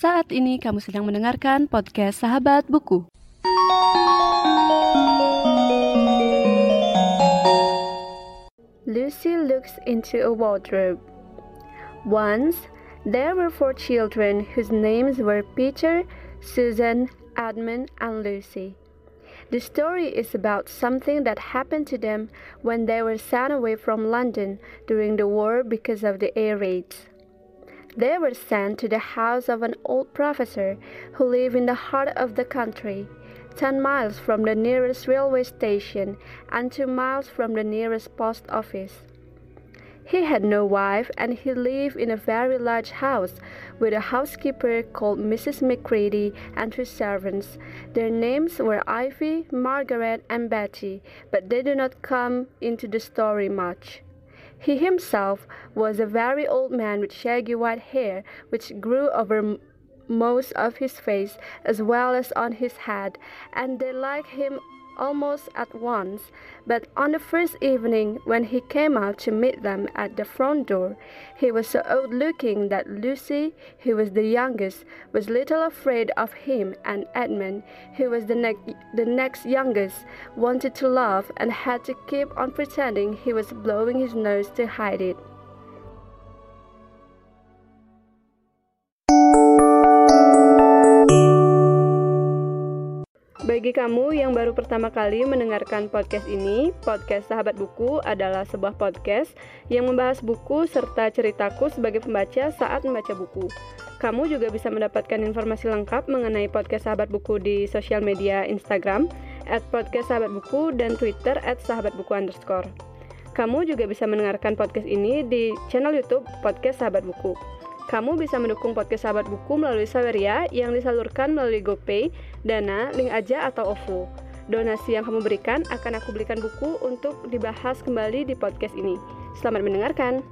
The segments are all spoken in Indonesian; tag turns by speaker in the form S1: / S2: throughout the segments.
S1: Saat ini kamu sedang mendengarkan podcast Sahabat Buku.
S2: Lucy looks into a wardrobe. Once, there were four children whose names were Peter, Susan, Edmund, and Lucy. The story is about something that happened to them when they were sent away from London during the war because of the air raids. They were sent to the house of an old professor who lived in the heart of the country, 10 miles from the nearest railway station and 2 miles from the nearest post office. He had no wife and he lived in a very large house with a housekeeper called Mrs. McCready and two servants. Their names were Ivy, Margaret, and Betty, but they do not come into the story much. He himself was a very old man with shaggy white hair which grew over most of his face as well as on his head, and they liked him almost at once, but on the first evening when he came out to meet them at the front door, he was so old looking that Lucy, who was the youngest, was little afraid of him, and Edmund, who was the, ne- the next youngest, wanted to laugh and had to keep on pretending he was blowing his nose to hide it.
S3: Bagi kamu yang baru pertama kali mendengarkan podcast ini, podcast Sahabat Buku adalah sebuah podcast yang membahas buku serta ceritaku sebagai pembaca saat membaca buku. Kamu juga bisa mendapatkan informasi lengkap mengenai podcast Sahabat Buku di sosial media Instagram at dan Twitter at. Kamu juga bisa mendengarkan podcast ini di channel YouTube Podcast Sahabat Buku. Kamu bisa mendukung podcast Sahabat Buku melalui Saweria yang disalurkan melalui GoPay, Dana, Link Aja, atau OVO. Donasi yang kamu berikan akan aku belikan buku untuk dibahas kembali di podcast ini. Selamat mendengarkan.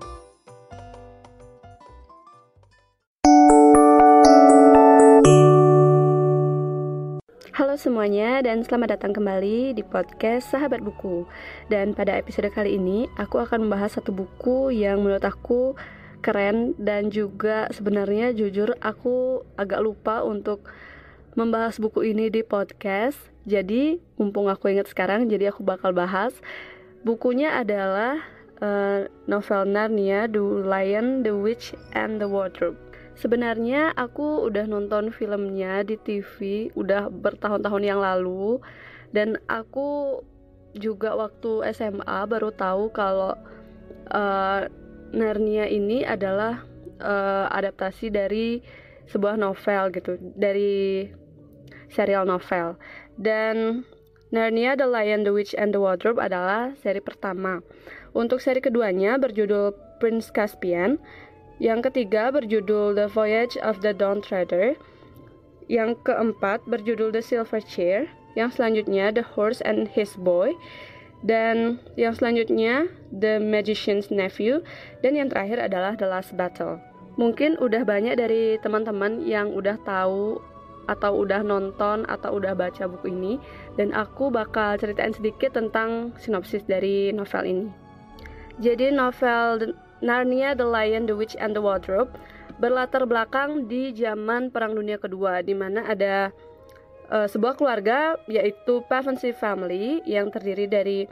S3: Halo semuanya dan selamat datang kembali di podcast Sahabat Buku. Dan pada episode kali ini aku akan membahas satu buku yang menurut aku keren dan juga sebenarnya jujur aku agak lupa untuk membahas buku ini di podcast. Jadi mumpung aku ingat sekarang jadi aku bakal bahas. Bukunya adalah uh, novel Narnia The Lion, The Witch and the Wardrobe. Sebenarnya aku udah nonton filmnya di TV udah bertahun-tahun yang lalu dan aku juga waktu SMA baru tahu kalau uh, Narnia ini adalah uh, adaptasi dari sebuah novel gitu, dari serial novel. Dan Narnia The Lion, The Witch and the Wardrobe adalah seri pertama. Untuk seri keduanya berjudul Prince Caspian yang ketiga berjudul The Voyage of the Dawn Treader. Yang keempat berjudul The Silver Chair. Yang selanjutnya The Horse and His Boy. Dan yang selanjutnya The Magician's Nephew. Dan yang terakhir adalah The Last Battle. Mungkin udah banyak dari teman-teman yang udah tahu atau udah nonton atau udah baca buku ini dan aku bakal ceritain sedikit tentang sinopsis dari novel ini. Jadi novel Narnia, The Lion, The Witch, and the Wardrobe berlatar belakang di zaman Perang Dunia Kedua, di mana ada uh, sebuah keluarga yaitu Pevensey Family yang terdiri dari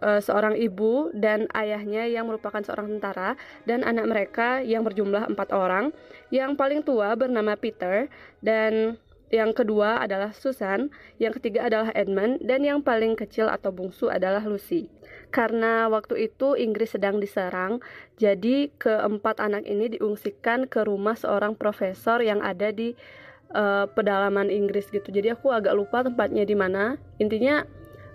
S3: uh, seorang ibu dan ayahnya yang merupakan seorang tentara dan anak mereka yang berjumlah empat orang. Yang paling tua bernama Peter dan yang kedua adalah Susan, yang ketiga adalah Edmund, dan yang paling kecil atau bungsu adalah Lucy. Karena waktu itu Inggris sedang diserang, jadi keempat anak ini diungsikan ke rumah seorang profesor yang ada di uh, pedalaman Inggris gitu. Jadi aku agak lupa tempatnya di mana. Intinya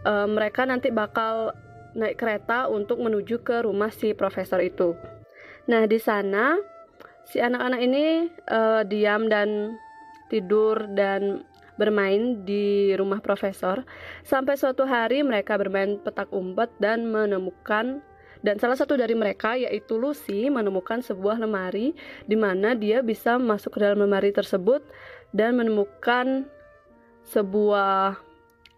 S3: uh, mereka nanti bakal naik kereta untuk menuju ke rumah si profesor itu. Nah di sana si anak-anak ini uh, diam dan tidur dan bermain di rumah profesor sampai suatu hari mereka bermain petak umpet dan menemukan dan salah satu dari mereka yaitu Lucy menemukan sebuah lemari di mana dia bisa masuk ke dalam lemari tersebut dan menemukan sebuah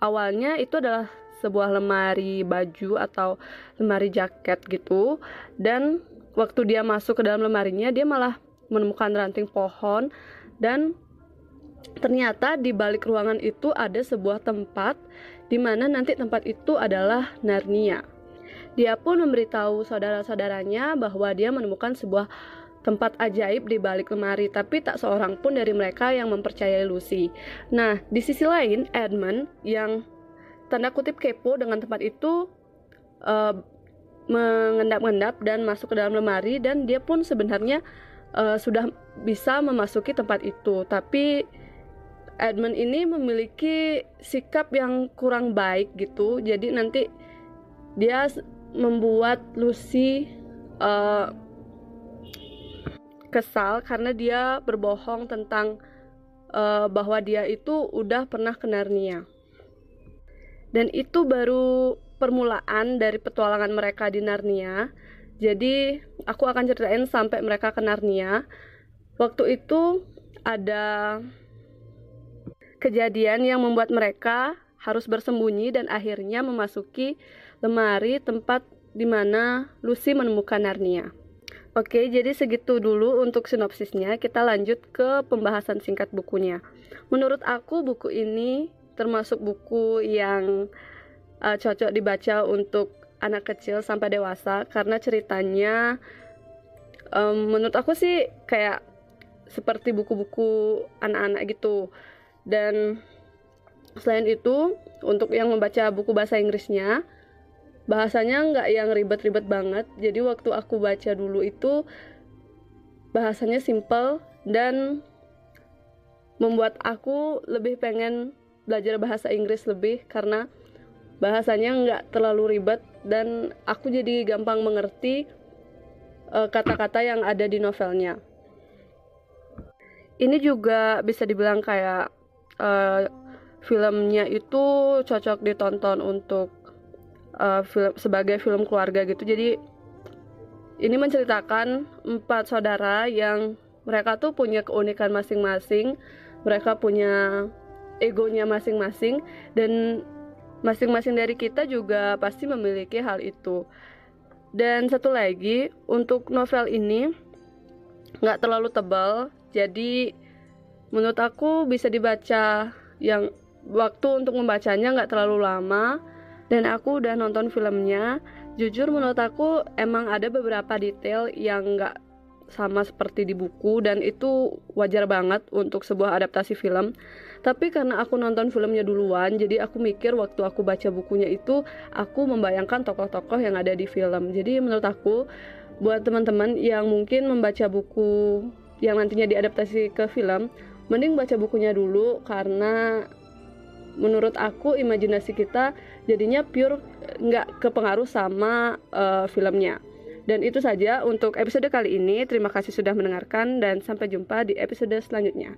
S3: awalnya itu adalah sebuah lemari baju atau lemari jaket gitu dan waktu dia masuk ke dalam lemarinya dia malah menemukan ranting pohon dan ternyata di balik ruangan itu ada sebuah tempat di mana nanti tempat itu adalah Narnia. Dia pun memberitahu saudara-saudaranya bahwa dia menemukan sebuah tempat ajaib di balik lemari, tapi tak seorang pun dari mereka yang mempercayai Lucy. Nah, di sisi lain, Edmund yang tanda kutip kepo dengan tempat itu uh, mengendap-endap dan masuk ke dalam lemari dan dia pun sebenarnya uh, sudah bisa memasuki tempat itu tapi Edmund ini memiliki sikap yang kurang baik gitu jadi nanti dia membuat Lucy uh, kesal karena dia berbohong tentang uh, bahwa dia itu udah pernah ke Narnia dan itu baru permulaan dari petualangan mereka di Narnia. Jadi aku akan ceritain sampai mereka ke Narnia. Waktu itu ada kejadian yang membuat mereka harus bersembunyi dan akhirnya memasuki lemari tempat di mana Lucy menemukan Narnia. Oke, jadi segitu dulu untuk sinopsisnya. Kita lanjut ke pembahasan singkat bukunya. Menurut aku buku ini termasuk buku yang uh, cocok dibaca untuk anak kecil sampai dewasa karena ceritanya um, menurut aku sih kayak seperti buku-buku anak-anak gitu dan selain itu untuk yang membaca buku bahasa Inggrisnya bahasanya nggak yang ribet-ribet banget jadi waktu aku baca dulu itu bahasanya simple dan membuat aku lebih pengen belajar bahasa Inggris lebih karena bahasanya nggak terlalu ribet dan aku jadi gampang mengerti eh, kata-kata uh, yang ada di novelnya. Ini juga bisa dibilang kayak uh, filmnya itu cocok ditonton untuk uh, film sebagai film keluarga gitu. Jadi ini menceritakan empat saudara yang mereka tuh punya keunikan masing-masing. Mereka punya egonya masing-masing dan masing-masing dari kita juga pasti memiliki hal itu dan satu lagi untuk novel ini nggak terlalu tebal jadi menurut aku bisa dibaca yang waktu untuk membacanya nggak terlalu lama dan aku udah nonton filmnya. Jujur menurut aku emang ada beberapa detail yang nggak sama seperti di buku dan itu wajar banget untuk sebuah adaptasi film. Tapi karena aku nonton filmnya duluan jadi aku mikir waktu aku baca bukunya itu aku membayangkan tokoh-tokoh yang ada di film. Jadi menurut aku buat teman-teman yang mungkin membaca buku yang nantinya diadaptasi ke film mending baca bukunya dulu karena menurut aku imajinasi kita jadinya pure nggak kepengaruh sama uh, filmnya dan itu saja untuk episode kali ini. Terima kasih sudah mendengarkan dan sampai jumpa di episode selanjutnya.